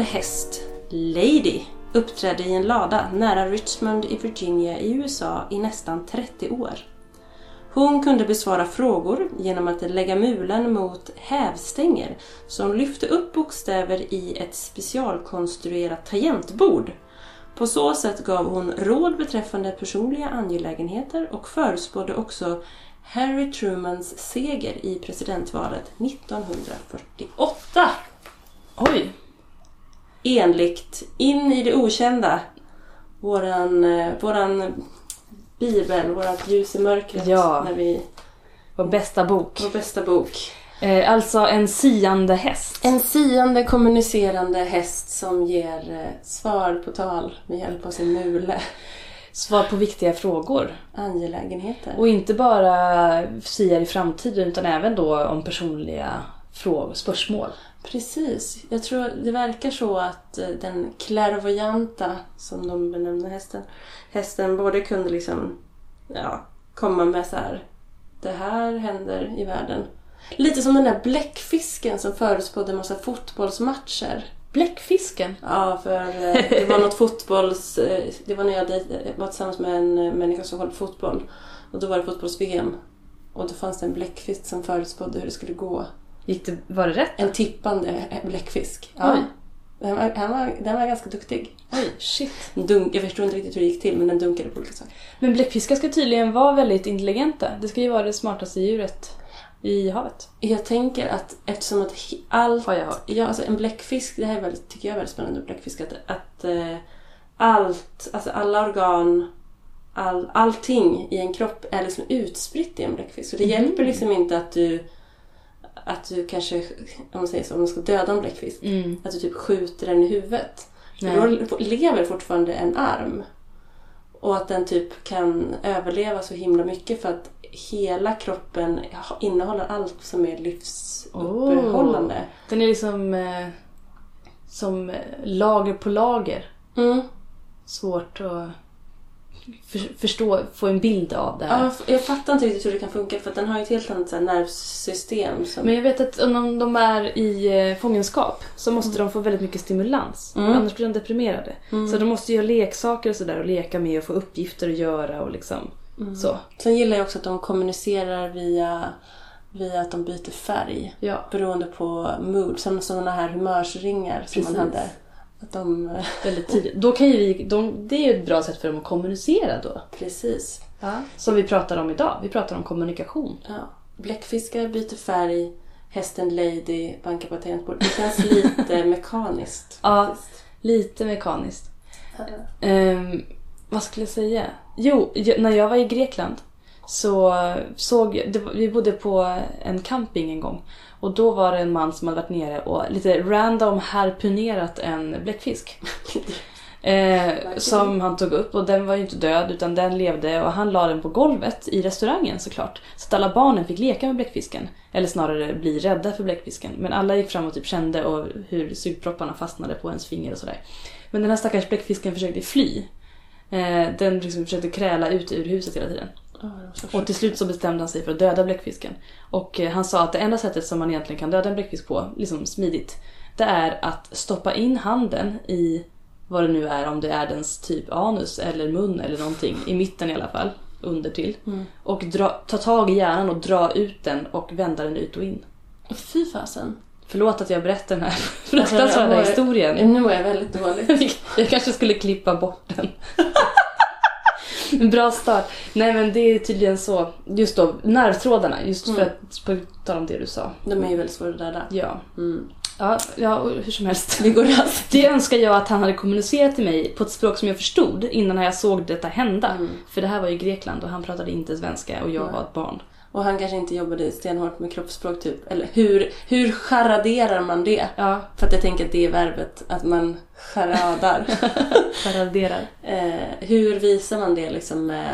siande häst, Lady, uppträdde i en lada nära Richmond i Virginia i USA i nästan 30 år. Hon kunde besvara frågor genom att lägga mulen mot hävstänger som lyfte upp bokstäver i ett specialkonstruerat tangentbord. På så sätt gav hon råd beträffande personliga angelägenheter och förutspådde också Harry Trumans seger i presidentvalet 1948. Oj! Enligt In i det okända, våran, eh, våran bibel, vårat ljus i mörkret, Ja. när vi, Vår bästa bok. vår bästa bok. Eh, alltså en siande häst. En siande kommunicerande häst som ger eh, svar på tal med hjälp av sin mule. Svar på viktiga frågor. Angelägenheter. Och inte bara siar i framtiden utan även då om personliga frågor, spörsmål. Precis. Jag tror det verkar så att eh, den clairvoyanta, som de benämner hästen, hästen både kunde liksom ja, komma med så här det här händer i världen. Lite som den där bläckfisken som förutspådde en massa fotbollsmatcher. Bläckfisken. Ja, för eh, det var något fotbolls... eh, Det var när jag var tillsammans med en människa som på fotboll. Och då var det fotbolls-VM. Och då fanns det en bläckfisk som förutspådde hur det skulle gå. Gick det, var det rätt? En tippande bläckfisk. Oj. Den var, han var, den var ganska duktig. Oj, shit. Dunk, jag förstår inte riktigt hur det gick till, men den dunkade på olika saker. Men bläckfiskar ska tydligen vara väldigt intelligenta. Det ska ju vara det smartaste djuret i havet. Jag tänker att eftersom att allt... Har jag hört. Ja, alltså en bläckfisk, det här är väldigt, tycker jag är väldigt spännande med bläckfisk, att, att eh, allt, alltså alla organ, all, allting i en kropp är liksom utspritt i en bläckfisk. Så det Mhm. hjälper liksom inte att du, att du kanske, om man säger så, om man ska döda en bläckfisk, Mm. att du typ skjuter den i huvudet. Nej. För då lever fortfarande en arm. Och att den typ kan överleva så himla mycket för att hela kroppen innehåller allt som är livsuppehållande. Den är liksom eh, som eh, lager på lager. Mm. Svårt att för, förstå, få en bild av det här. Ja, jag fattar inte riktigt hur det kan funka för att den har ju ett helt annat här, nervsystem. Som... Men jag vet att om de är i eh, fångenskap så måste de få väldigt mycket stimulans. Mm. Annars blir de deprimerade. Så de måste ju ha leksaker och sådär och leka med och få uppgifter att göra och liksom så. Sen gillar jag också att de kommunicerar via, via att de byter färg. Ja, Beroende på mood. Som sådana här humörsringar som man Precis. hade. Att de... eh, väldigt tidigt. Då kan ju vi, de, det är ju ett bra sätt för dem att kommunicera då. Precis. Som vi pratar om idag. Vi pratar om kommunikation. Ja. Bläckfiskar byter färg. Hästen Lady bankar på ett tangentbord. Det känns lite mekaniskt. Ja. Lite mekaniskt. Ehm, vad skulle jag säga? Jo, jag, när jag var i Grekland så såg det, vi bodde på en camping en gång. Och då var det en man som hade varit nere och lite random harpunerat en bläckfisk. Eh, som han tog upp och den var ju inte död utan den levde och han la den på golvet i restaurangen såklart. Så att alla barnen fick leka med bläckfisken. Eller snarare bli rädda för bläckfisken. Men alla gick fram och typ kände och hur sugpropparna fastnade på ens finger och sådär. Men den här stackars bläckfisken försökte fly. Eh, den liksom försökte kräla ut ur huset hela tiden. Och till slut så bestämde han sig för att döda bläckfisken. Och eh, han sa att det enda sättet som man egentligen kan döda en bläckfisk på, liksom smidigt, det är att stoppa in handen i vad det nu är, om det är dens typ anus eller mun eller någonting, i mitten i alla fall, under till. Och dra, ta tag i hjärnan och dra ut den och vända den ut och in. Fy fasen. Förlåt att jag berättar den här Alltså, fruktansvärda historien. Nu mår jag väldigt dåligt. Jag kanske skulle klippa bort den. Bra start. Nej men det är tydligen så. Just då, nervtrådarna. Just för Mm. att på tal om det du sa. De är ju väldigt svåra att döda. Ja. Mm. Ja, ja hur som helst. Det går raskt. Det önskar jag att han hade kommunicerat till mig på ett språk som jag förstod innan jag såg detta hända. Mm. För det här var ju Grekland och han pratade inte svenska och jag Nej. var ett barn. Och han kanske inte jobbade stenhårt med kroppsspråk typ. Eller hur, hur charaderar man det? Ja, För att jag tänker att det är verbet, att man charadar. paraderar. eh, hur visar man det liksom med...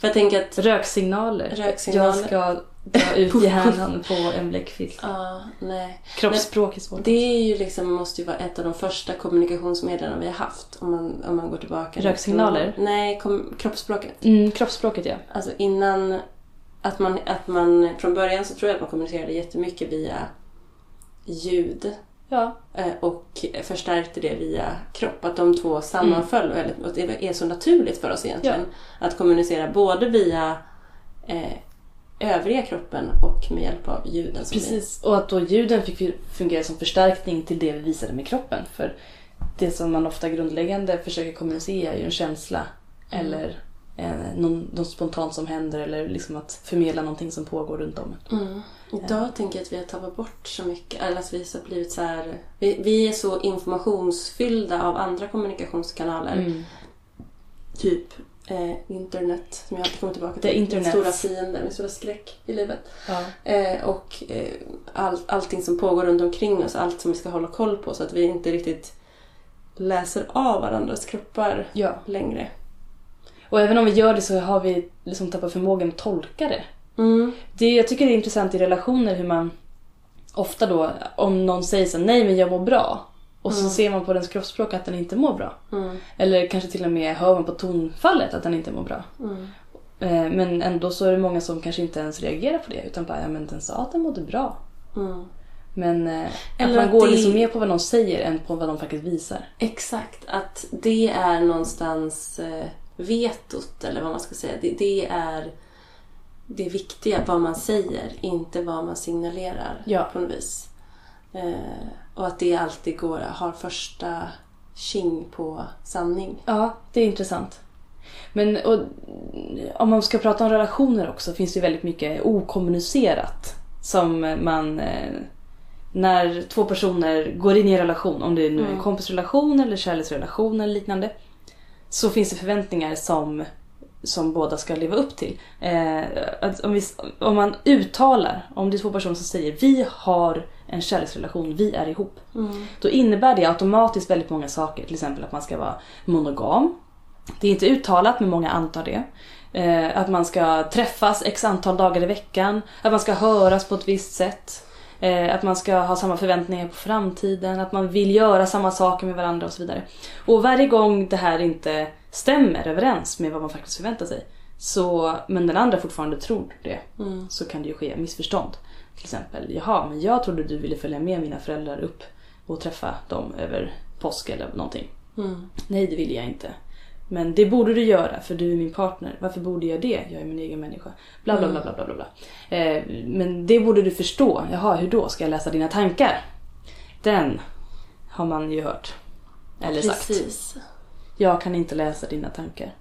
För jag tänker att... Röksignaler. Röksignaler. Jag ska dra ut hjärnan på en bläckfisk. Ja, nej. Kroppsspråk är svårt. Det är ju liksom, måste ju vara ett av de första kommunikationsmedlen vi har haft. Om man, om man går tillbaka. Röksignaler? Nej, kom, kroppsspråket. Mm, kroppsspråket ja. Alltså innan att man, att man från början så tror jag att man kommunicerade jättemycket via ljud. Ja. eh, och förstärkte det via kropp. Att de två sammanföll väldigt och det är så naturligt för oss egentligen att kommunicera både via eh, övriga kroppen och med hjälp av ljuden. som är- Precis, och att då ljuden fick fungera som förstärkning till det vi visade med kroppen. För det som man ofta grundläggande försöker kommunicera är ju en känsla eller eh, någon, något spontant som händer eller liksom att förmedla någonting som pågår runt om. Mm. Idag tänker jag att vi har tappat bort så mycket. Eller att vi har blivit så här... Vi, vi är så informationsfyllda av andra kommunikationskanaler. Mm. Typ eh, internet, som jag alltid kommer tillbaka till. Min stora fiende, min stora skräck i livet. Ja. Eh, och eh, all, allting som pågår runt omkring oss, allt som vi ska hålla koll på så att vi inte riktigt läser av varandras kroppar ja. längre. Och även om vi gör det så har vi liksom tappat förmågan att tolka det. Mm. det. Jag tycker det är intressant i relationer hur man ofta då, om någon säger så nej men jag mår bra. Och så Mm. ser man på dens kroppsspråk att den inte mår bra. Mm. Eller kanske till och med hör man på tonfallet att den inte mår bra. Mm. Eh, Men ändå så är det många som kanske inte ens reagerar på det utan bara, ja men den sa att den mådde bra. Mm. Men eh, Eller att man att går det- liksom mer på vad någon säger än på vad de faktiskt visar. Exakt, att det är någonstans eh, vetot eller vad man ska säga. Det, det är det viktiga, vad man säger, inte vad man signalerar Ja. på något vis. Eh, och att det alltid går, har första tjing på sanning. Ja, det är intressant. Men och, om man ska prata om relationer också finns det väldigt mycket okommunicerat. Som man... Eh, när två personer går in i en relation, om det nu är en Mm. kompisrelation eller kärleksrelation eller liknande. Så finns det förväntningar som, som båda ska leva upp till. Eh, om, vi, om man uttalar, om det är två personer som säger vi har en kärleksrelation, vi är ihop. Då innebär det automatiskt väldigt många saker. Till exempel att man ska vara monogam. Det är inte uttalat men många antar det. Eh, att man ska träffas x antal dagar i veckan. Att man ska höras på ett visst sätt. Eh, att man ska ha samma förväntningar på framtiden. Att man vill göra samma saker med varandra och så vidare. Och varje gång det här inte stämmer överens med vad man faktiskt förväntar sig. Så, men den andra fortfarande tror det. Mm. Så kan det ju ske missförstånd. Till exempel, jaha men jag trodde du ville följa med mina föräldrar upp och träffa dem över påsk eller någonting. Mm. Nej, det vill jag inte. Men det borde du göra för du är min partner. Varför borde jag det? Jag är min egen människa. Bla bla bla bla bla bla. Eh, men det borde du förstå. Jaha, hur då? Ska jag läsa dina tankar? Den har man ju hört. Eller sagt. Precis. Jag kan inte läsa dina tankar.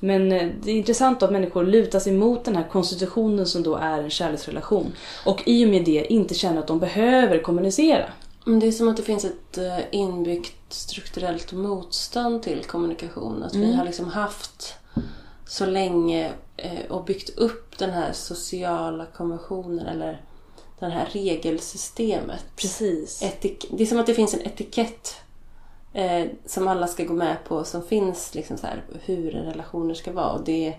Men eh, det är intressant att människor lutar sig mot den här konstitutionen som då är en kärleksrelation. Och i och med det inte känner att de behöver kommunicera. Det är som att det finns ett eh, inbyggt strukturellt motstånd till kommunikation. Att vi har liksom haft så länge eh, och byggt upp den här sociala konventionen eller det här regelsystemet. Precis. Etik- det är som att det finns en etikett eh, som alla ska gå med på som finns liksom så här, hur relationer ska vara. Och det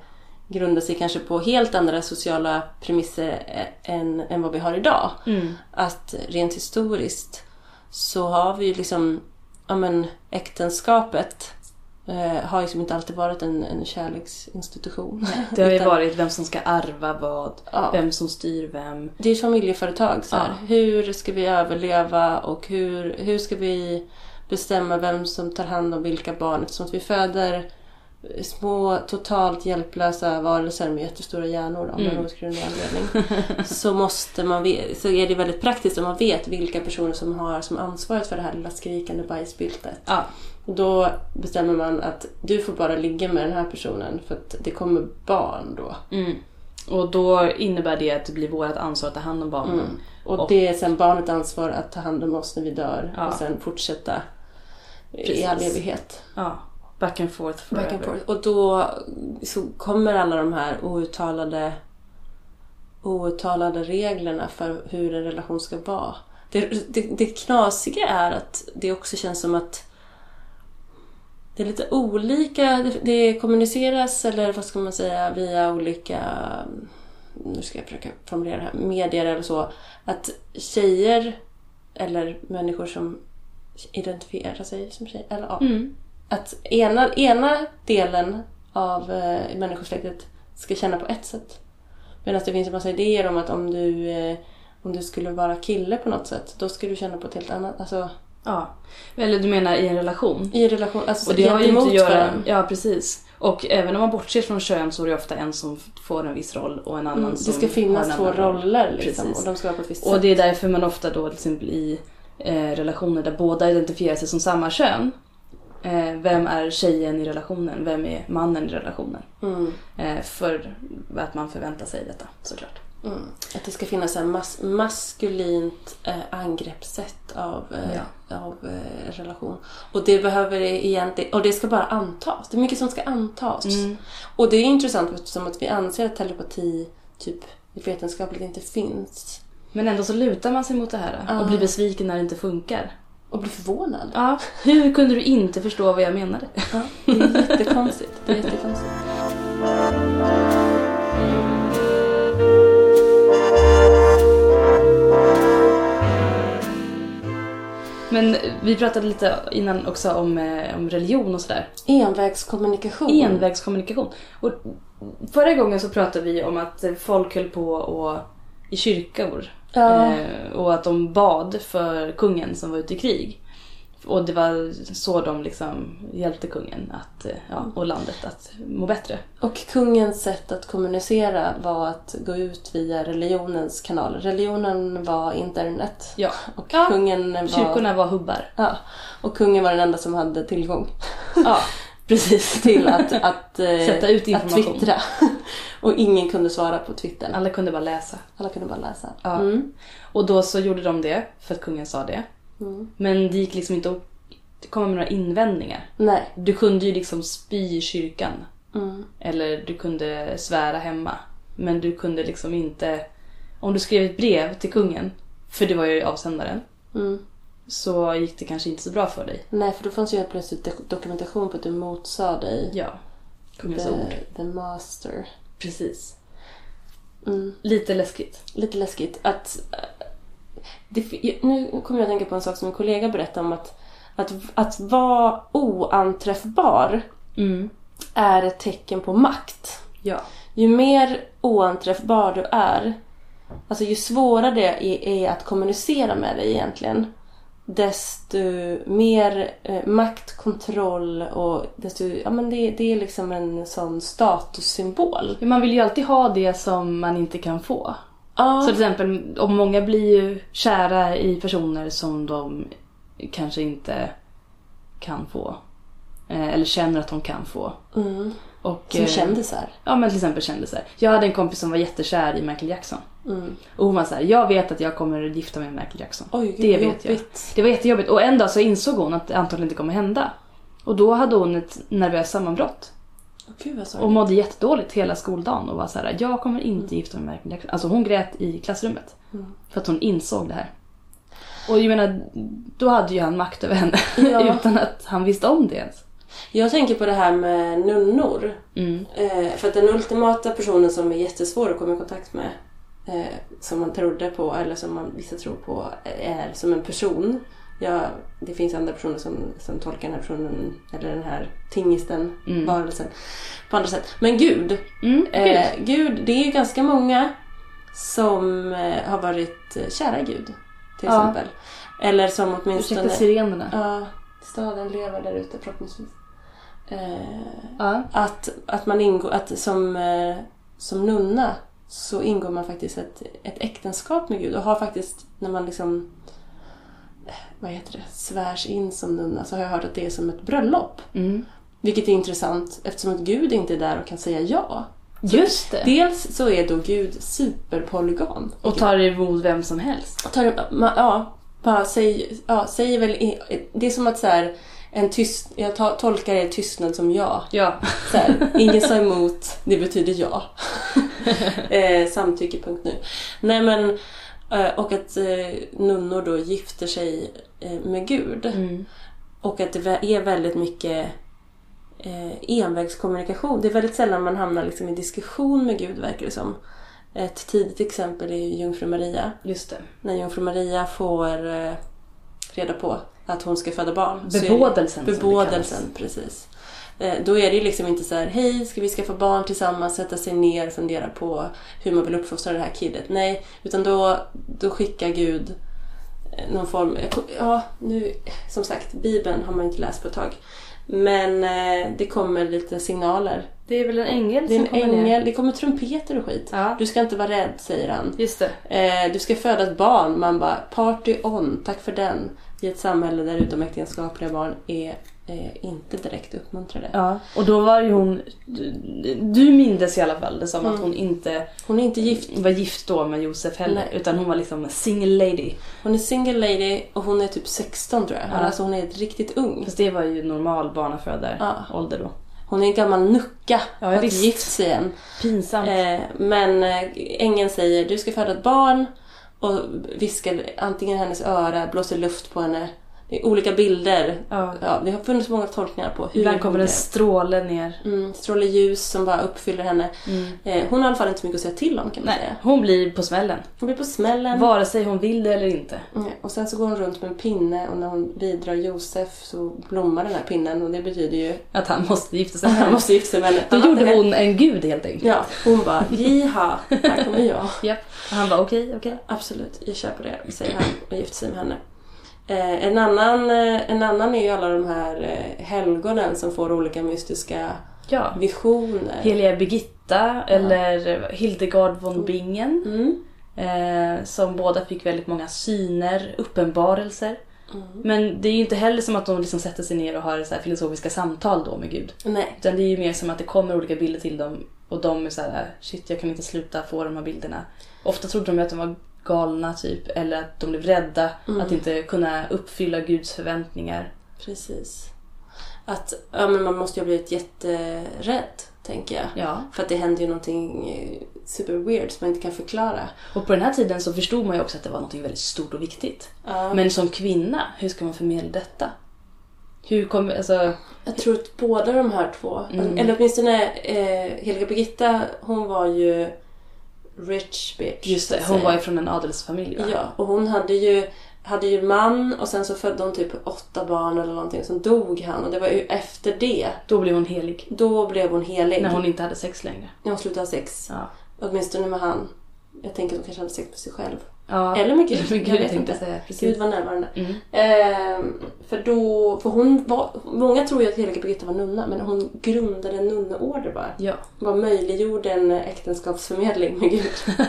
grundar sig kanske på helt andra sociala premisser eh, än, än vad vi har idag. Mm. Att rent historiskt så har vi ju liksom, ja men äktenskapet eh, har liksom inte alltid varit en, en kärleksinstitution. Det har ju Utan- varit vem som ska arva vad, Ja. vem som styr vem. Det är ett familjeföretag. Så. Ja. Hur ska vi överleva och hur, hur ska vi bestämma vem som tar hand om vilka barn? Eftersom att vi föder små totalt hjälplösa varelser med jättestora hjärnor av Mm. någon outgrundlig anledning. så, måste man så är det väldigt praktiskt om man vet vilka personer som har som ansvaret för det här lilla skrikande bajsbyltet. Ja, då bestämmer man att du får bara ligga med den här personen för att det kommer barn då. mm. Och då innebär det att det blir vårt ansvar att ta hand om barnen. Mm. Och, Och- det är sen barnets ansvar att ta hand om oss när vi dör Ja. och sen fortsätta i Precis. all evighet. Ja, back and forth forever. Back and forth. Och då så kommer alla de här outtalade, outtalade reglerna för hur en relation ska vara. Det, det, det knasiga är att det också känns som att det är lite olika. Det, kommuniceras, eller vad ska man säga, via olika nu ska jag försöka formulera det här, medier eller så, att tjejer eller människor som identifierar sig som tjejer, eller ja, Mm. Att ena, ena delen av eh, människosläktet ska känna på ett sätt. Medan det finns en massa idéer om att om du, eh, om du skulle vara kille på något sätt, då skulle du känna på ett helt annat... Alltså, Ja. Eller du menar i en relation? i relation... Alltså, Och det har ju inte att göra... varandra. Ja, precis. Och även om man bortser från kön så är det ofta en som får en viss roll och en annan Mm, det som ska har finnas en två roller liksom, Precis. och de ska vara på ett visst Och sätt. det är därför man ofta då till exempel i eh, relationer där båda identifierar sig som samma kön. Eh, vem är tjejen i relationen? Vem är mannen i relationen? Mm, Eh, för att man förväntar sig detta såklart. mm. Att det ska finnas en mas- maskulint eh, angreppssätt av, eh, av eh, relation. Och det behöver egentligen... Och det ska bara antas. Det är mycket som ska antas. Mm. Och det är intressant eftersom att vi anser att telepati typ vetenskapligt inte finns. Men ändå så lutar man sig mot det här Ja. och blir besviken när det inte funkar. Och blir förvånad. Ja, hur kunde du inte förstå vad jag menade? Ja, det är jättekonstigt. Det är jättekonstigt. Men vi pratade lite innan också om, eh, om religion och sådär. Envägskommunikation. Envägskommunikation. Och förra gången så pratade vi om att folk höll på och, i kyrkor Ja. eh, och att de bad för kungen som var ute i krig. Och det var så de liksom hjälpte kungen att, eh, ja, och landet att må bättre. Och kungens sätt att kommunicera var att gå ut via religionens kanaler. Religionen var internet. Ja. Och Ja, kungen var... Kyrkorna var hubbar. Ja. Och kungen var den enda som hade tillgång Ja, precis. till att, att, eh, Sätta ut att information. twittra. Och ingen kunde svara på Twitter. Alla kunde bara läsa. Alla kunde bara läsa. Ja. Mm. Och då så gjorde de det för att kungen sa det. Mm. Men det gick liksom inte att komma med några invändningar. Nej. Du kunde ju liksom spy i kyrkan. Mm. Eller du kunde svära hemma. Men du kunde liksom inte... Om du skrev ett brev till kungen, för det var ju avsändaren, Mm. så gick det kanske inte så bra för dig. Nej, för då fanns ju helt plötsligt dok- dokumentation på att du motsade dig. Ja. Kungens ord. The, the master. Precis. Mm. Lite läskigt. Lite läskigt att... eh, Det, nu kommer jag att tänka på en sak som en kollega berättade om att att, att vara oanträffbar Mm. är ett tecken på makt. Ja. Ju mer oanträffbar du är, alltså ju svårare det är, är att kommunicera med dig egentligen, desto mer eh, makt, kontroll och desto, ja men det, det är liksom en sån statussymbol. Man vill ju alltid ha det som man inte kan få. Ja, Så till exempel, om många blir ju kära i personer som de kanske inte kan få. Eh, Eller känner att de kan få. mm, Och, som eh, kändisar. Ja men till exempel kändisar. Jag hade en kompis som var jättekär i Michael Jackson. Mm. Och hon var så här, jag vet att jag kommer att gifta mig med Michael Jackson. Oj, det vet jag. jobbigt. Det var jättejobbigt. Och en dag så insåg hon att det antagligen inte kommer hända. Och då hade hon ett nervöst sammanbrott. Åh, Gud Och mådde jättedåligt hela skoldagen och var så här, jag kommer inte gifta mig med Michael Jackson. Alltså hon grät i klassrummet. Mm. För att hon insåg det här. Och jag menar, då hade ju han makt över henne. Ja. utan att han visste om det ens. Jag tänker på det här med nunnor. Mm. Eh, för att den ultimata personen som är jättesvår att komma i kontakt med, eh, som man trodde på, eller som man vissa tror på, är som en person. Ja, det finns andra personer som, som tolkar den här personen, eller den här tingisten, Mm. varelsen, på andra sätt. Men Gud, Mm. eh, Gud, det är ju ganska många som eh, har varit eh, kära i Gud, till Ja. exempel. Eller som åtminstone... Ursäkta sirenerna. Ja, staden lever där ute förhoppningsvis. Eh, Ja. att, att man ingår, att som, eh, som nunna så ingår man faktiskt ett, ett äktenskap med Gud och har faktiskt när man liksom vad heter det, svärs in som nunna så har jag hört att det är som ett bröllop. Mm. Vilket är intressant eftersom att Gud inte är där och kan säga ja. Just det. Dels så är då Gud superpolygam. Och tar emot vem som helst. tar, ja, bara säg, ja, säger väl... Det är som att så här, en tyst, jag tolkar er tystnad som ja. Ja. Så här, ingen sa emot, det betyder ja. eh, samtycke, punkt nu. Nej men, eh, och att eh, nunnor då gifter sig eh, med Gud. Mm. Och att det är väldigt mycket envägskommunikation. Det är väldigt sällan man hamnar liksom i diskussion med Gud verkar det som. Ett tidigt exempel är ju Jungfru Maria. Just det. När Jungfru Maria får reda på att hon ska föda barn. Bebådelsen. som det Bebådelsen, precis. Eh, Då är det ju liksom inte så här, hej, ska vi skaffa barn tillsammans, sätta sig ner och fundera på hur man vill uppfostra det här kidet. Nej, utan då, då skickar Gud eh, någon form, ja, nu, som sagt, Bibeln har man inte läst på ett tag. Men eh, det kommer lite signaler. Det är väl en ängel Det är som en kommer ner? ängel, det kommer trumpeter och skit. Ja. Du ska inte vara rädd, säger han. Just det. Eh, du ska föda ett barn. Man bara, party on, tack för den. I ett samhälle där utomäktenskapliga barn är eh, inte direkt uppmuntrade. Ja, och då var ju hon... Du, du mindes i alla fall det som att Mm. hon inte Hon är inte gift. var gift då med Josef heller. Nej. Utan hon var liksom single lady. Hon är single lady och hon är typ 16 tror jag. Ja. Alltså hon är riktigt ung. Fast det var ju normal barnafödarålder Ja. då. Hon är en gammal nucka. Ja, har inte gift sig än. Pinsamt. Eh, men eh, ängeln säger du ska föda ett barn och viskar antingen i hennes öra, blåser luft på henne. Olika bilder. ja. Ja, det har funnits många tolkningar på hur Ibland kommer en stråle ner. Mm, stråle ljus som bara uppfyller henne. Mm. Eh, hon har i alla fall inte så mycket att säga till om kan man Nej, säga. hon blir på smällen. Hon blir på smällen. Vare sig hon vill det eller inte. Mm, och sen så går hon runt med en pinne och när hon bidrar Josef så blommar den här pinnen och det betyder ju Att han måste gifta sig han måste gifta sig med henne. Då Han gjorde hon en gud helt enkelt. Ja, hon bara jiha, här kommer jag. Japp. Och han bara okej, okej. Absolut, jag köper det, säger han och gifter sig med henne. Eh, en, annan, eh, en annan är ju alla de här eh, helgonen som får olika mystiska Ja. visioner. Heliga Birgitta eller Hildegard von Bingen. Mm. Eh, som båda fick väldigt många syner, uppenbarelser. Mm. Men det är ju inte heller som att de liksom sätter sig ner och har så filosofiska samtal då med Gud. Nej, Utan det är ju mer som att det kommer olika bilder till dem och de är så här: shit jag kan inte sluta få de här bilderna. Ofta trodde de att de var galna typ eller att de blev rädda Mm. att inte kunna uppfylla Guds förväntningar. precis. Att ja, men man måste ju ha blivit jätterädd, tänker jag. Ja. För att det händer ju någonting eh, super weird som man inte kan förklara. Och på den här tiden så förstod man ju också att det var något väldigt stort och viktigt. Ja. Men som kvinna, hur ska man förmedla detta? Hur kommer, alltså, Jag tror att båda de här två, Mm. eller åtminstone eh, Heliga Birgitta, hon var ju rich bitch. just det, hon var ju från en adelsfamilj va? Ja, och hon hade ju, hade ju man och sen så födde hon typ åtta barn eller någonting. Sen dog han och det var ju efter det, Då blev hon helig. då blev hon helig. När hon inte hade sex längre. När hon slutade ha sex. Ja. Åtminstone med han. Jag tänker att hon kanske hade sex med sig själv. ja. Eller med Gud. Med jag Gud vet inte. säga. Gud Precis. var närvarande. Mm. Ehm, för då, för hon var, många tror ju att Heliga Birgitta var nunna men hon grundade en nunneorder bara. Ja. Hon bara möjliggjorde en äktenskapsförmedling med Gud.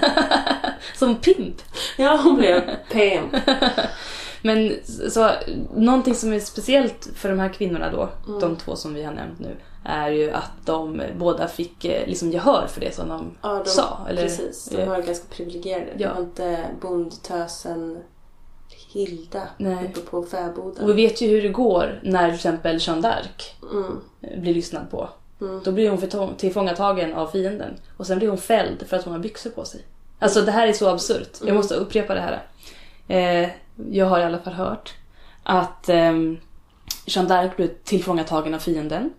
Som pimp. Ja, hon blev pimp. Men så, någonting som är speciellt för de här kvinnorna då, Mm. de två som vi har nämnt nu, är ju att de båda fick eh, liksom gehör för det som de Ja, de, sa. Eller, precis. De var ganska privilegierade. Ja. var inte bondtösen Hilda Nej. uppe på fäboden. Och vi vet ju hur det går när till exempel Jeanne d'Arc Mm. blir lyssnad på. Mm. Då blir hon tillfångatagen av fienden och sen blir hon fälld för att hon har byxor på sig. Alltså det här är så absurt. Jag Mm. måste upprepa det här. Eh, jag har i alla fall hört att eh, Jeanne d'Arc blev tillfångatagen av fienden.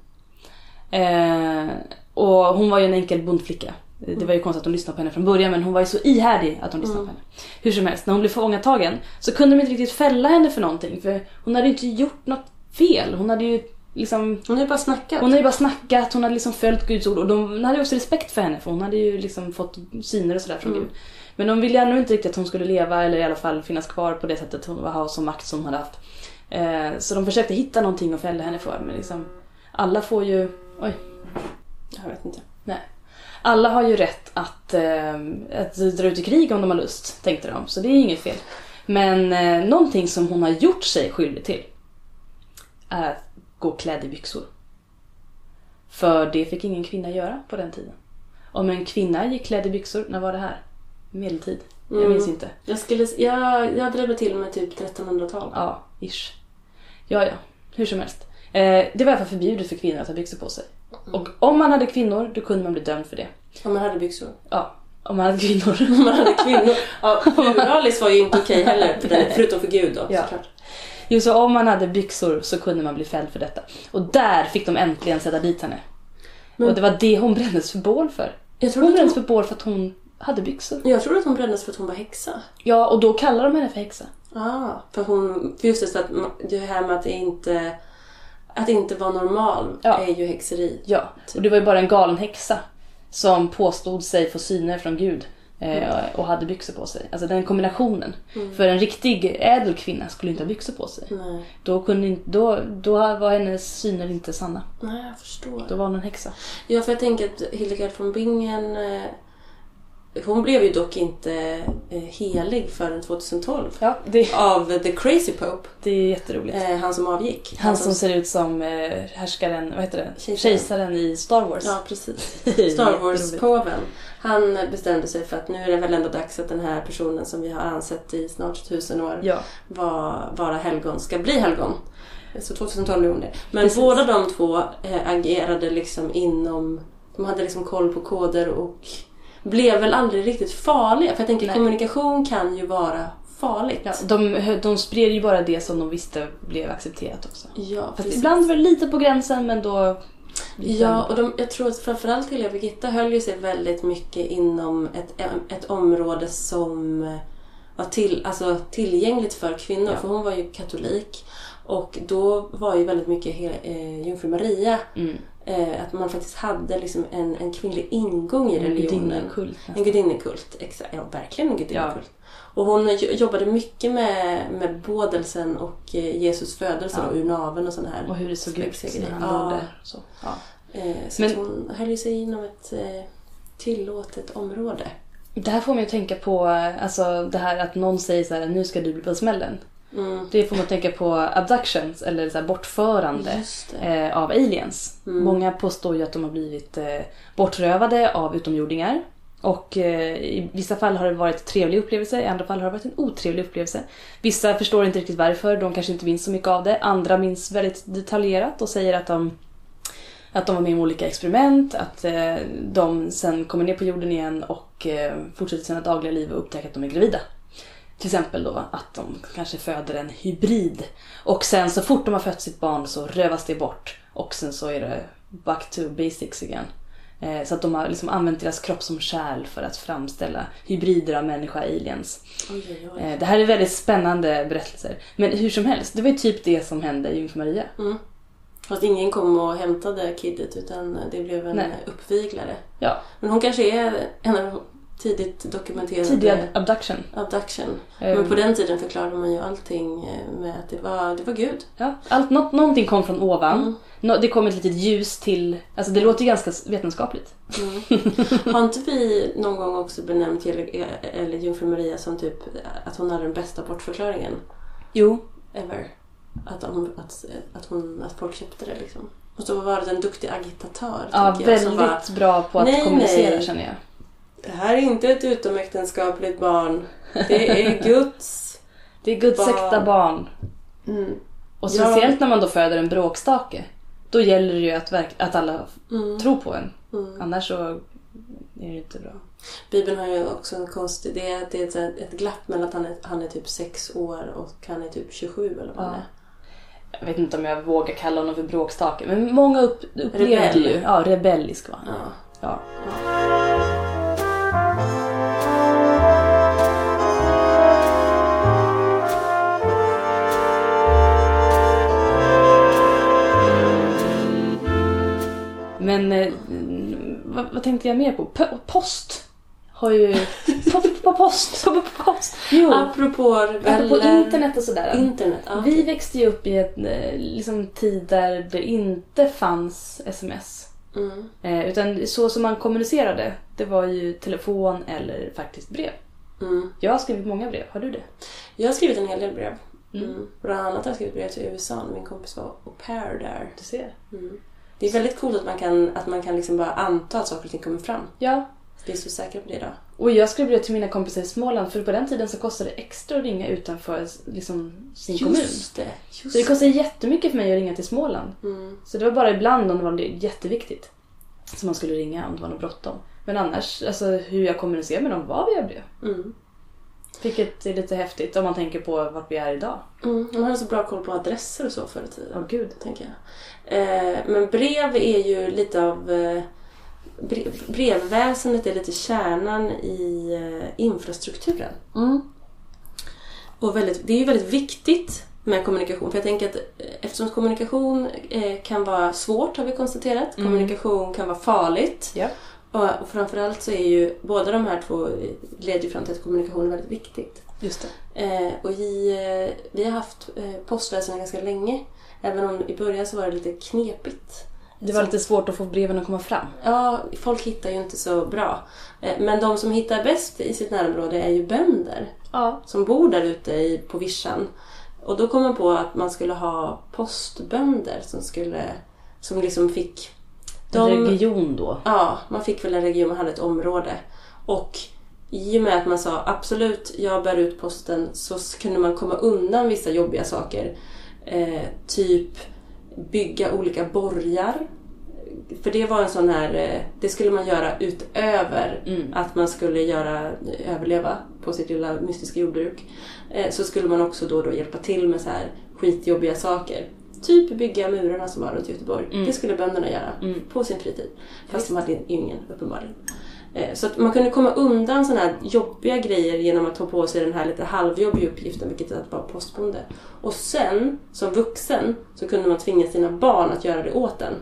Eh, och hon var ju en enkel bondflicka. Det var ju konstigt att de lyssnade på henne från början men hon var ju så ihärdig att de lyssnade Mm. på henne. Hur som helst, när hon blev fångatagen så kunde de inte riktigt fälla henne för någonting för hon hade ju inte gjort något fel. Hon hade ju liksom Hon ju bara snackat. hon hade bara snackat, hon hade liksom följt Guds ord och de hade också respekt för henne för hon hade ju liksom fått syner och sådär från Mm. Gud. Men de ville ännu inte riktigt att hon skulle leva eller i alla fall finnas kvar på det sättet hon ha som makt som hon hade haft. Eh, så de försökte hitta någonting att fälla henne för men liksom alla får ju, oj, Jag vet inte. Nej. alla har ju rätt att, eh, att dra ut i krig om de har lust, tänkte de. Så det är inget fel. Men eh, någonting som hon har gjort sig skyldig till är att gå klädd i byxor. För det fick ingen kvinna göra på den tiden. Om en kvinna gick klädd i byxor, när var det här? Medeltid? Jag Mm. minns inte. Jag, skulle, jag, jag drev till med typ 1300-tal. Ja, ish. Ja, ja. Hur som helst. Eh, det var i alla fall förbjudet för kvinnor att ha byxor på sig. Och om man hade kvinnor, då kunde man bli dömd för det. Om man hade byxor. Ja, om man hade kvinnor. Om man hade kvinnor. Ja, pluralis var ju inte okej heller. För den, förutom för Gud då Ja. såklart. Jo, så om man hade byxor så kunde man bli fälld för detta. Och där fick de äntligen sätta dit henne. Men- Och det var det hon brändes för bål för. Jag Hon trodde, att brändes hon, för bål för att hon hade byxor. jag trodde att hon brändes för att hon var häxa. Ja, och då kallar de henne för häxa. Ah, för hon, för just det, så att det här med att det inte Att inte vara normal Ja. är ju häxeri. Ja, och det var ju bara en galen häxa som påstod sig få syner från Gud eh, och hade byxor på sig. Alltså den kombinationen. För en riktig ädel kvinna skulle inte ha byxor på sig. Nej. Då, kunde då, då var hennes syner inte sanna. Nej, jag förstår. Då var hon en häxa. Ja, för jag tänker att Hildegard von Bingen eh, hon blev ju dock inte eh, helig förrän 2012. Ja, det, Av The Crazy Pope, det är jätteroligt. eh, han som avgick. Han som ser ut som eh, härskaren, vad heter det? Kejsaren. Kejsaren i Star Wars. Ja, precis. Star Wars-påven. Han bestämde sig för att nu är det väl ändå dags att den här personen som vi har ansett i snart tusen år Ja, var, vara helgon ska bli helgon. Så 2012 blev hon det. Men Precis. båda de två agerade liksom inom... De hade liksom koll på koder och blev väl aldrig riktigt farliga. För jag tänker Nej. kommunikation kan ju vara farligt. ja de, de spred ju bara det som de visste blev accepterat också. Ja, Fast ibland var det lite på gränsen men då... Ja, och de, jag tror att framförallt Helena Birgitta höll ju sig väldigt mycket inom ett, ett område som var till, alltså tillgängligt för kvinnor. Ja. För hon var ju katolik. Och då var ju väldigt mycket eh, Jungfru Maria. Mm. Eh, att man faktiskt hade liksom en, en kvinnlig ingång i En religionen. gudinnekult En gudinnekult. Exakt, ja, verkligen en gudinnekult. Och hon jo- jobbade mycket med, med bådelsen och eh, Jesus födelse Ja. då, ur naveln och sån här. Och hur det såg ut när han Ja. där. Så. Ja. Eh, så Men- hon höll sig inom ett eh, tillåtet område. Det här får mig att tänka på eh, alltså, det här att någon säger så här, nu ska du bli på smällen. Mm. Det får att tänka på abductions eller så bortförande eh, av aliens. Mm. Många påstår ju att de har blivit eh, bortrövade av utomjordingar. Och eh, i vissa fall har det varit en trevlig upplevelse, i andra fall har det varit en otrevlig upplevelse. Vissa förstår inte riktigt varför, de kanske inte minns så mycket av det. Andra minns väldigt detaljerat och säger att de, att de var med om olika experiment, att eh, de sen kommer ner på jorden igen och eh, fortsätter sina dagliga liv och upptäcker att de är gravida. Till exempel då att de kanske föder en hybrid. Och sen så fort de har fött sitt barn så rövas det bort. Och sen så är det back to basics igen. Eh, Så att de har liksom använt deras kropp som kärl för att framställa hybrider av. Oj, oj, oj. Eh, Det här är väldigt spännande berättelser. Men hur som helst, det var ju typ det som hände i Jungfru Maria. Mm. Fast ingen kom och hämtade kiddet utan det blev en Nej. uppviglare. Ja, Men hon kanske är en av tidigt dokumenterade tidig abduction. abduction. Eh, Men på den tiden förklarade man ju allting eh, med att det var, det var Gud. Ja, allt, nå, någonting kom från ovan. Mm. Nå, det kom ett litet ljus till... Alltså det låter ju ganska vetenskapligt. Mm. Har inte vi någon gång också benämnt eller Jungfru Maria som typ att hon hade den bästa bortförklaringen Jo, ever? Att, hon, att, att, hon, att folk köpte det liksom. Och så var det en duktig agitatör. ja, jag, väldigt bara, bra på att Nej, kommunicera nej. känner jag. Det här är inte ett utomäktenskapligt barn. Det är Guds. Det är Guds Barn. äkta barn. Mm. Och Ja. speciellt när man då föder en bråkstake. Då gäller det ju att, att alla Mm. tror på en. Mm. Annars så är det inte bra. Bibeln har ju också en konstig... Det är, det är ett, glapp mellan att han är, han är typ sex år och han är typ 27 eller vad Ja. är. Jag vet inte om jag vågar kalla honom för bråkstake. Men många upp, upplevde ju... Ja, rebellisk var han. Ja. Ja. Men eh, vad, vad tänkte jag mer på? P- post har ju... på, på post. På, post. Jo, Apropå apropå internet och sådär. Internet, ja. Vi växte ju upp i en eh, liksom, tid där det inte fanns sms. Mm. Eh, utan så som man kommunicerade, det var ju telefon eller faktiskt brev. Mm. Jag har skrivit många brev, har du det? Jag har skrivit en hel del brev. Mm. Mm. Bland annat har jag skrivit brev till USA när min kompis var au pair där. Du ser. Mm. Det är väldigt coolt att man kan, att man kan liksom bara anta att saker och ting kommer fram. Ja, Vi är så säkra på det idag. Och jag skrev brev till mina kompisar i Småland för på den tiden så kostade det extra att ringa utanför liksom, sin kommun. Just det. Just Så det kostade jättemycket för mig att ringa till Småland. Mm. Så det var bara ibland om det var jätteviktigt som man skulle ringa om det var något bråttom. Men annars, alltså hur jag kommunicerar med dem var via brev. Mm. Vilket är lite häftigt om man tänker på vart vi är idag. Mm. Man hade så bra koll på adresser och så förr i tiden. Åh gud. tänker jag. Eh, men brev är ju lite av... Eh, brevväsendet är lite kärnan i eh, infrastrukturen. Och väldigt, det är ju väldigt viktigt med kommunikation. För jag tänker att eh, eftersom kommunikation eh, kan vara svårt har vi konstaterat. Mm. Kommunikation kan vara farligt. Ja. Och, och framförallt så är ju båda de här två leder fram till att kommunikation är väldigt viktigt. Just. Eh, och vi, vi har haft eh, postväsende ganska länge. Även om i början så var det lite knepigt. Det var lite svårt att få breven att komma fram. Ja, folk hittar ju inte så bra. Eh, men de som hittar bäst i sitt närområde är ju bönder. Ja. Som bor där ute på vischan. Och då kom man på att man skulle ha postbönder som skulle... Som liksom fick... En region då. Ja, man fick väl en region, man hade ett område. Och i och med att man sa absolut, jag bär ut posten så kunde man komma undan vissa jobbiga saker. Eh, typ bygga olika borgar. För det var en sån här, eh, det skulle man göra utöver Mm. att man skulle göra, överleva på sitt lilla mystiska jordbruk. Eh, så skulle man också då då hjälpa till med så här skitjobbiga saker. Typ bygga murarna som var runt Göteborg. Mm. Det skulle bönderna göra Mm. på sin fritid. Fast Visst. de hade ingen uppenbarligen. Eh, Så att man kunde komma undan sådana här jobbiga grejer genom att ta på sig den här lite halvjobbiga uppgiften, vilket är att vara postbonde. Och sen, som vuxen, så kunde man tvinga sina barn att göra det åt en.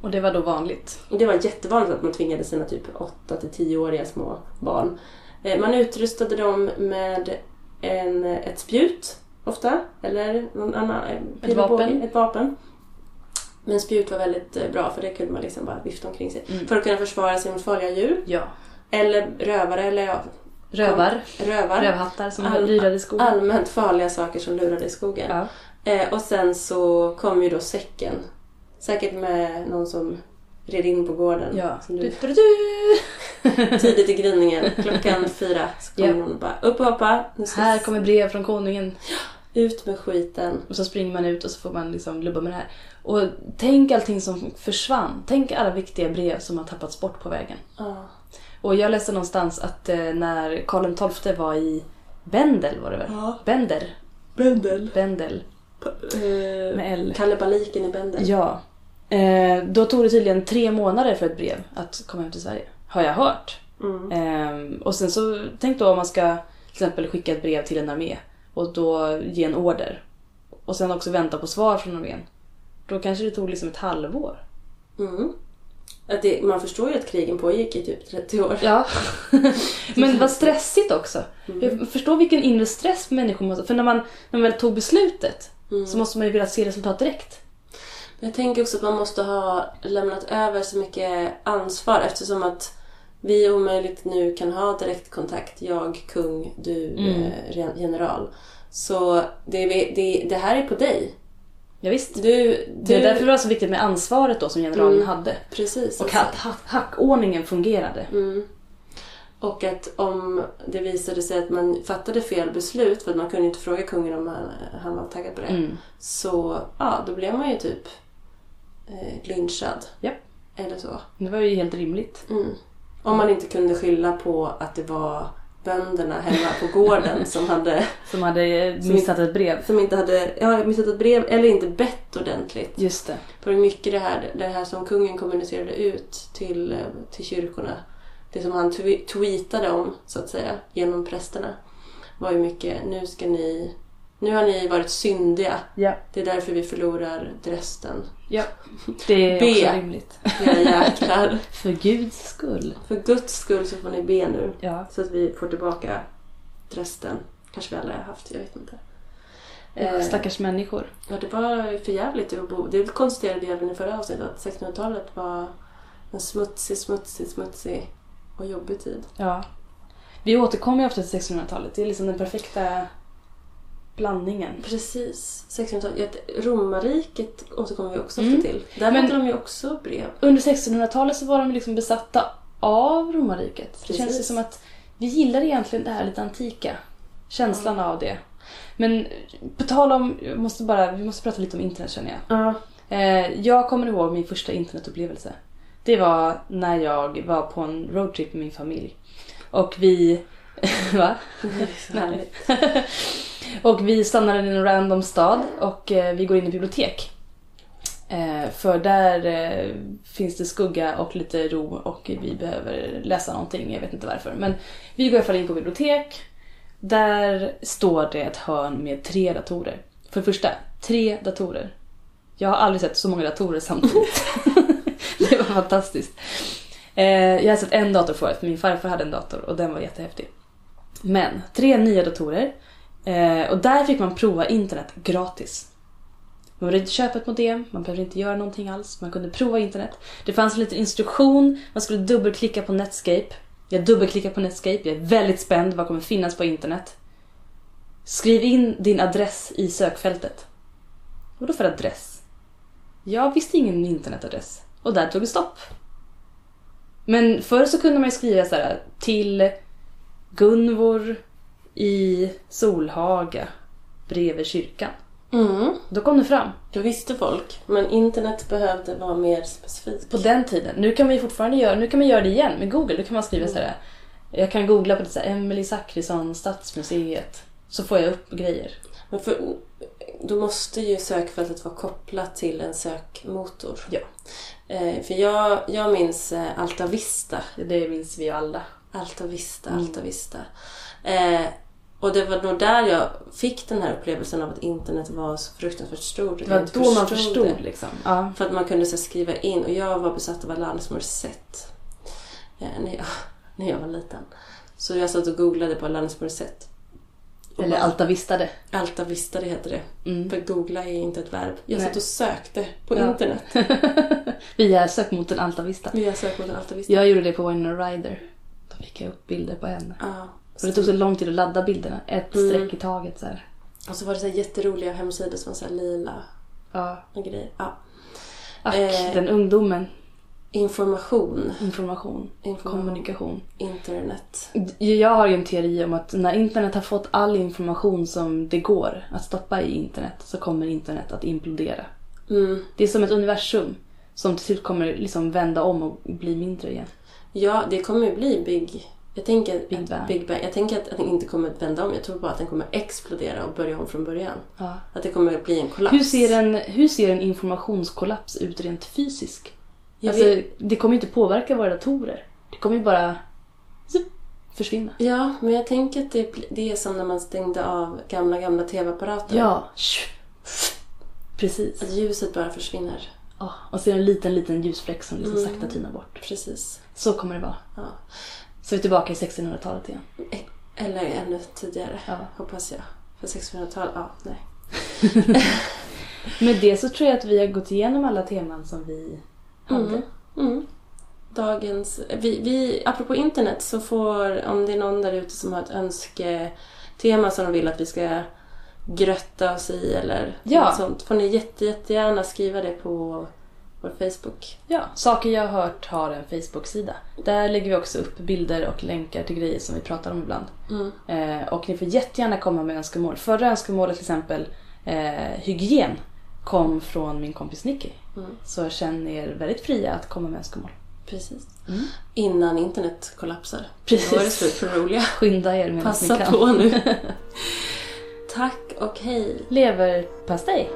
Och det var då vanligt. Och det var jättevanligt att man tvingade sina typ 8 till 10-åriga små barn. Eh, Man utrustade dem med en, ett spjut, ofta, eller någon annan eh, båge, vapen. Ett vapen. Men spjut var väldigt eh, bra för det kunde man liksom bara vifta omkring sig. Mm. För att kunna försvara sig mot farliga djur. Ja. Eller rövare, eller ja, Rövar. rövar. Rövhattar som All- lyrade i skogen. Allmänt farliga saker som lurade i skogen. Ja. Eh, och sen så kom ju då säcken. Säkert med någon som red in på gården. Ja. Du, du, du, tidigt i gryningen, klockan fyra, så kommer Ja. någon och bara upp och hoppa. Här kommer brev från konungen. Ut med skiten. Och så springer man ut och så får man liksom lubba med det här. Och tänk allting som försvann. Tänk alla viktiga brev som har tappats bort på vägen. Ja. Och jag läste någonstans att eh, när Karl XII var i Bendel var det väl? Ja. Bender. Bendel. Bendel. Eh, Med L. Kalabaliken i Bendel. Ja. Eh, då tog det tydligen tre månader för ett brev att komma hem till Sverige. Har jag hört. Mm. Ehm, och sen så, tänk då om man ska till exempel skicka ett brev till en armé och då ge en order. Och sen också vänta på svar från armén. Då kanske det tog liksom ett halvår. Mm. Att det, man förstår ju att krigen pågick i typ 30 år. Ja. Men vad stressigt också. Mm. Jag förstår vilken inre stress människor måste... För när man, när man väl tog beslutet Mm. så måste man ju vilja se resultat direkt. Men jag tänker också att man måste ha lämnat över så mycket ansvar eftersom att vi omöjligt nu kan ha direktkontakt. Jag, kung, du, Mm. eh, general. Så det, det, det här är på dig. Ja, visst. Du, du, Det är därför det var så viktigt med ansvaret då som generalen Mm. hade. Precis. Och att hack, hackordningen fungerade. Mm. Och att om det visade sig att man fattade fel beslut, för att man kunde inte fråga kungen om han, han var taggad på det, Mm. så ja, då blev man ju typ eh, lynchad. Ja. Eller så. Det var ju helt rimligt. Mm. Om man inte kunde skylla på att det var bönderna hemma på gården som, hade, Som hade missat ett brev. som inte hade ja, missat ett brev eller inte bett ordentligt. Just det. Är mycket det här, det här som kungen kommunicerade ut till, eh, till kyrkorna. Det som han twe- tweetade om, så att säga, genom prästerna. Var ju mycket, nu ska ni... Nu har ni varit syndiga. Ja. Det är därför vi förlorar Dresden. ja. Det är B. också rimligt. Era jäklar. För guds skull. För guds skull så får ni be nu. Ja. Så att vi får tillbaka Dresden. Kanske vi alla har haft, jag vet inte. Eh, Stackars människor. Ja, det var för jävligt att bo. Det konstaterade vi även i förra avsnittet att 1600-talet var en smutsig, smutsig, smutsig och jobbig tid. Ja. Vi återkommer ju ofta till 1600-talet. Det är liksom den perfekta blandningen. Precis. 1600-talet. Ja, Romarriket återkommer vi också Mm. ofta till. Där hade de ju också brev. Under 1600-talet så var de liksom besatta av romarriket. Det Precis. känns ju som att vi gillar egentligen det här lite antika. Känslan av det. Men på tal om, måste bara, vi måste prata lite om internet känner jag. Ja. Eh, jag kommer ihåg min första internetupplevelse. Det var när jag var på en roadtrip med min familj. Och vi... Va? Det är så härligt. och vi stannar i en random stad och eh, vi går in i bibliotek. Eh, för där eh, finns det skugga och lite ro och vi behöver läsa någonting, jag vet inte varför. Men vi går i alla fall in på bibliotek. Där står det ett hörn med tre datorer. för det första, tre datorer. Jag har aldrig sett så många datorer samtidigt. det var fantastiskt. Jag har sett en dator förut, för min farfar hade en dator och den var jättehäftig. Men, tre nya datorer. Eh, och där fick man prova internet gratis. Man behövde inte köpa ett modem, man behövde inte göra någonting alls. Man kunde prova internet. Det fanns en liten instruktion, man skulle dubbelklicka på Netscape. Jag dubbelklickar på Netscape, jag är väldigt spänd vad kommer finnas på internet. Skriv in din adress i sökfältet. Vadå för adress? Jag visste ingen internetadress. Och där tog det stopp. Men förr så kunde man ju skriva så här till Gunvor i Solhaga bredvid kyrkan. Mm. Då kom det fram. Då visste folk. Men internet behövde vara mer specifikt. På den tiden. Nu kan man ju fortfarande göra, nu kan man göra det igen med Google. Då kan man skriva så här. Jag kan googla på det så här, Emily Zachrisson, Stadsmuseet. Så får jag upp grejer. Men för, då måste ju sökfältet vara kopplat till en sökmotor. Ja. Eh, för jag, jag minns eh, Alta Vista. Det minns vi alla. Alta Vista, Mm. Eh, och det var nog där jag fick den här upplevelsen av att internet var så fruktansvärt stort. Det var då man förstod det. liksom. Ja. För att man kunde så skriva in och jag var besatt av Alanis Morissette. Eh, när, jag, när jag var liten. Så jag satt och googlade på Alanis Morissette. Eller bara- Alta Vistade. Alta Vista, det heter det. Mm. För googla är inte ett verb. Jag Nej. satt och sökte på Ja. internet. Via sökmotorn Alta Vista. Via sökmotorn Alta Vista. Jag gjorde det på Winona Ryder. Då fick jag upp bilder på henne. Ja. Och det tog så lång tid att ladda bilderna. Ett Mm. streck i taget så här. Och så var det så här jätteroliga hemsidor som var så här lila Ja. och grejer. Ja. Ack, Eh. den ungdomen. Information, Information. information, Kommunikation. internet. Jag har ju en teori om att när internet har fått all information som det går att stoppa i internet så kommer internet att implodera. Mm. Det är som ett universum som till slut kommer liksom vända om och bli mindre igen. Ja, det kommer ju bli Big... Jag tänker, Big att Bang. Big Bang. Jag tänker att den inte kommer att vända om. Jag tror bara att den kommer explodera och börja om från början. Ja. Att det kommer att bli en kollaps. Hur, ser en, hur ser en informationskollaps ut rent fysiskt? Alltså, vet- det kommer ju inte påverka våra datorer. Det kommer ju bara försvinna. Ja, men jag tänker att det, det är som när man stängde av gamla, gamla tv-apparater. Ja. Precis. Att ljuset bara försvinner. Ja, och så är det en liten, liten ljusfläck som liksom Mm. sakta tynar bort. Precis. Så kommer det vara. Ja. Så är vi tillbaka i 1600-talet igen. Eller ännu tidigare, Ja. hoppas jag. För 1600-tal, ja, nej. Med det så tror jag att vi har gått igenom alla teman som vi hade. Mm. Mm. Dagens... Vi, vi, apropå internet så får, om det är någon där ute som har ett önsketema som de vill att vi ska grötta oss i eller Ja. något sånt, får ni jätte, jättegärna skriva det på vår Facebook. Ja, Saker jag har hört har en Facebook-sida. Där lägger vi också upp bilder och länkar till grejer som vi pratar om ibland. Mm. Eh, och ni får jättegärna komma med önskemål. Förra önskemålet till exempel, eh, hygien, kom från min kompis Nicky. Mm. Så känn er väldigt fria att komma med önskemål. Precis. Mm. Innan internet kollapsar. Precis. Då är det slut på det roliga. Skynda er medan ni Passa kan. på nu. Tack och hej. Leverpastej.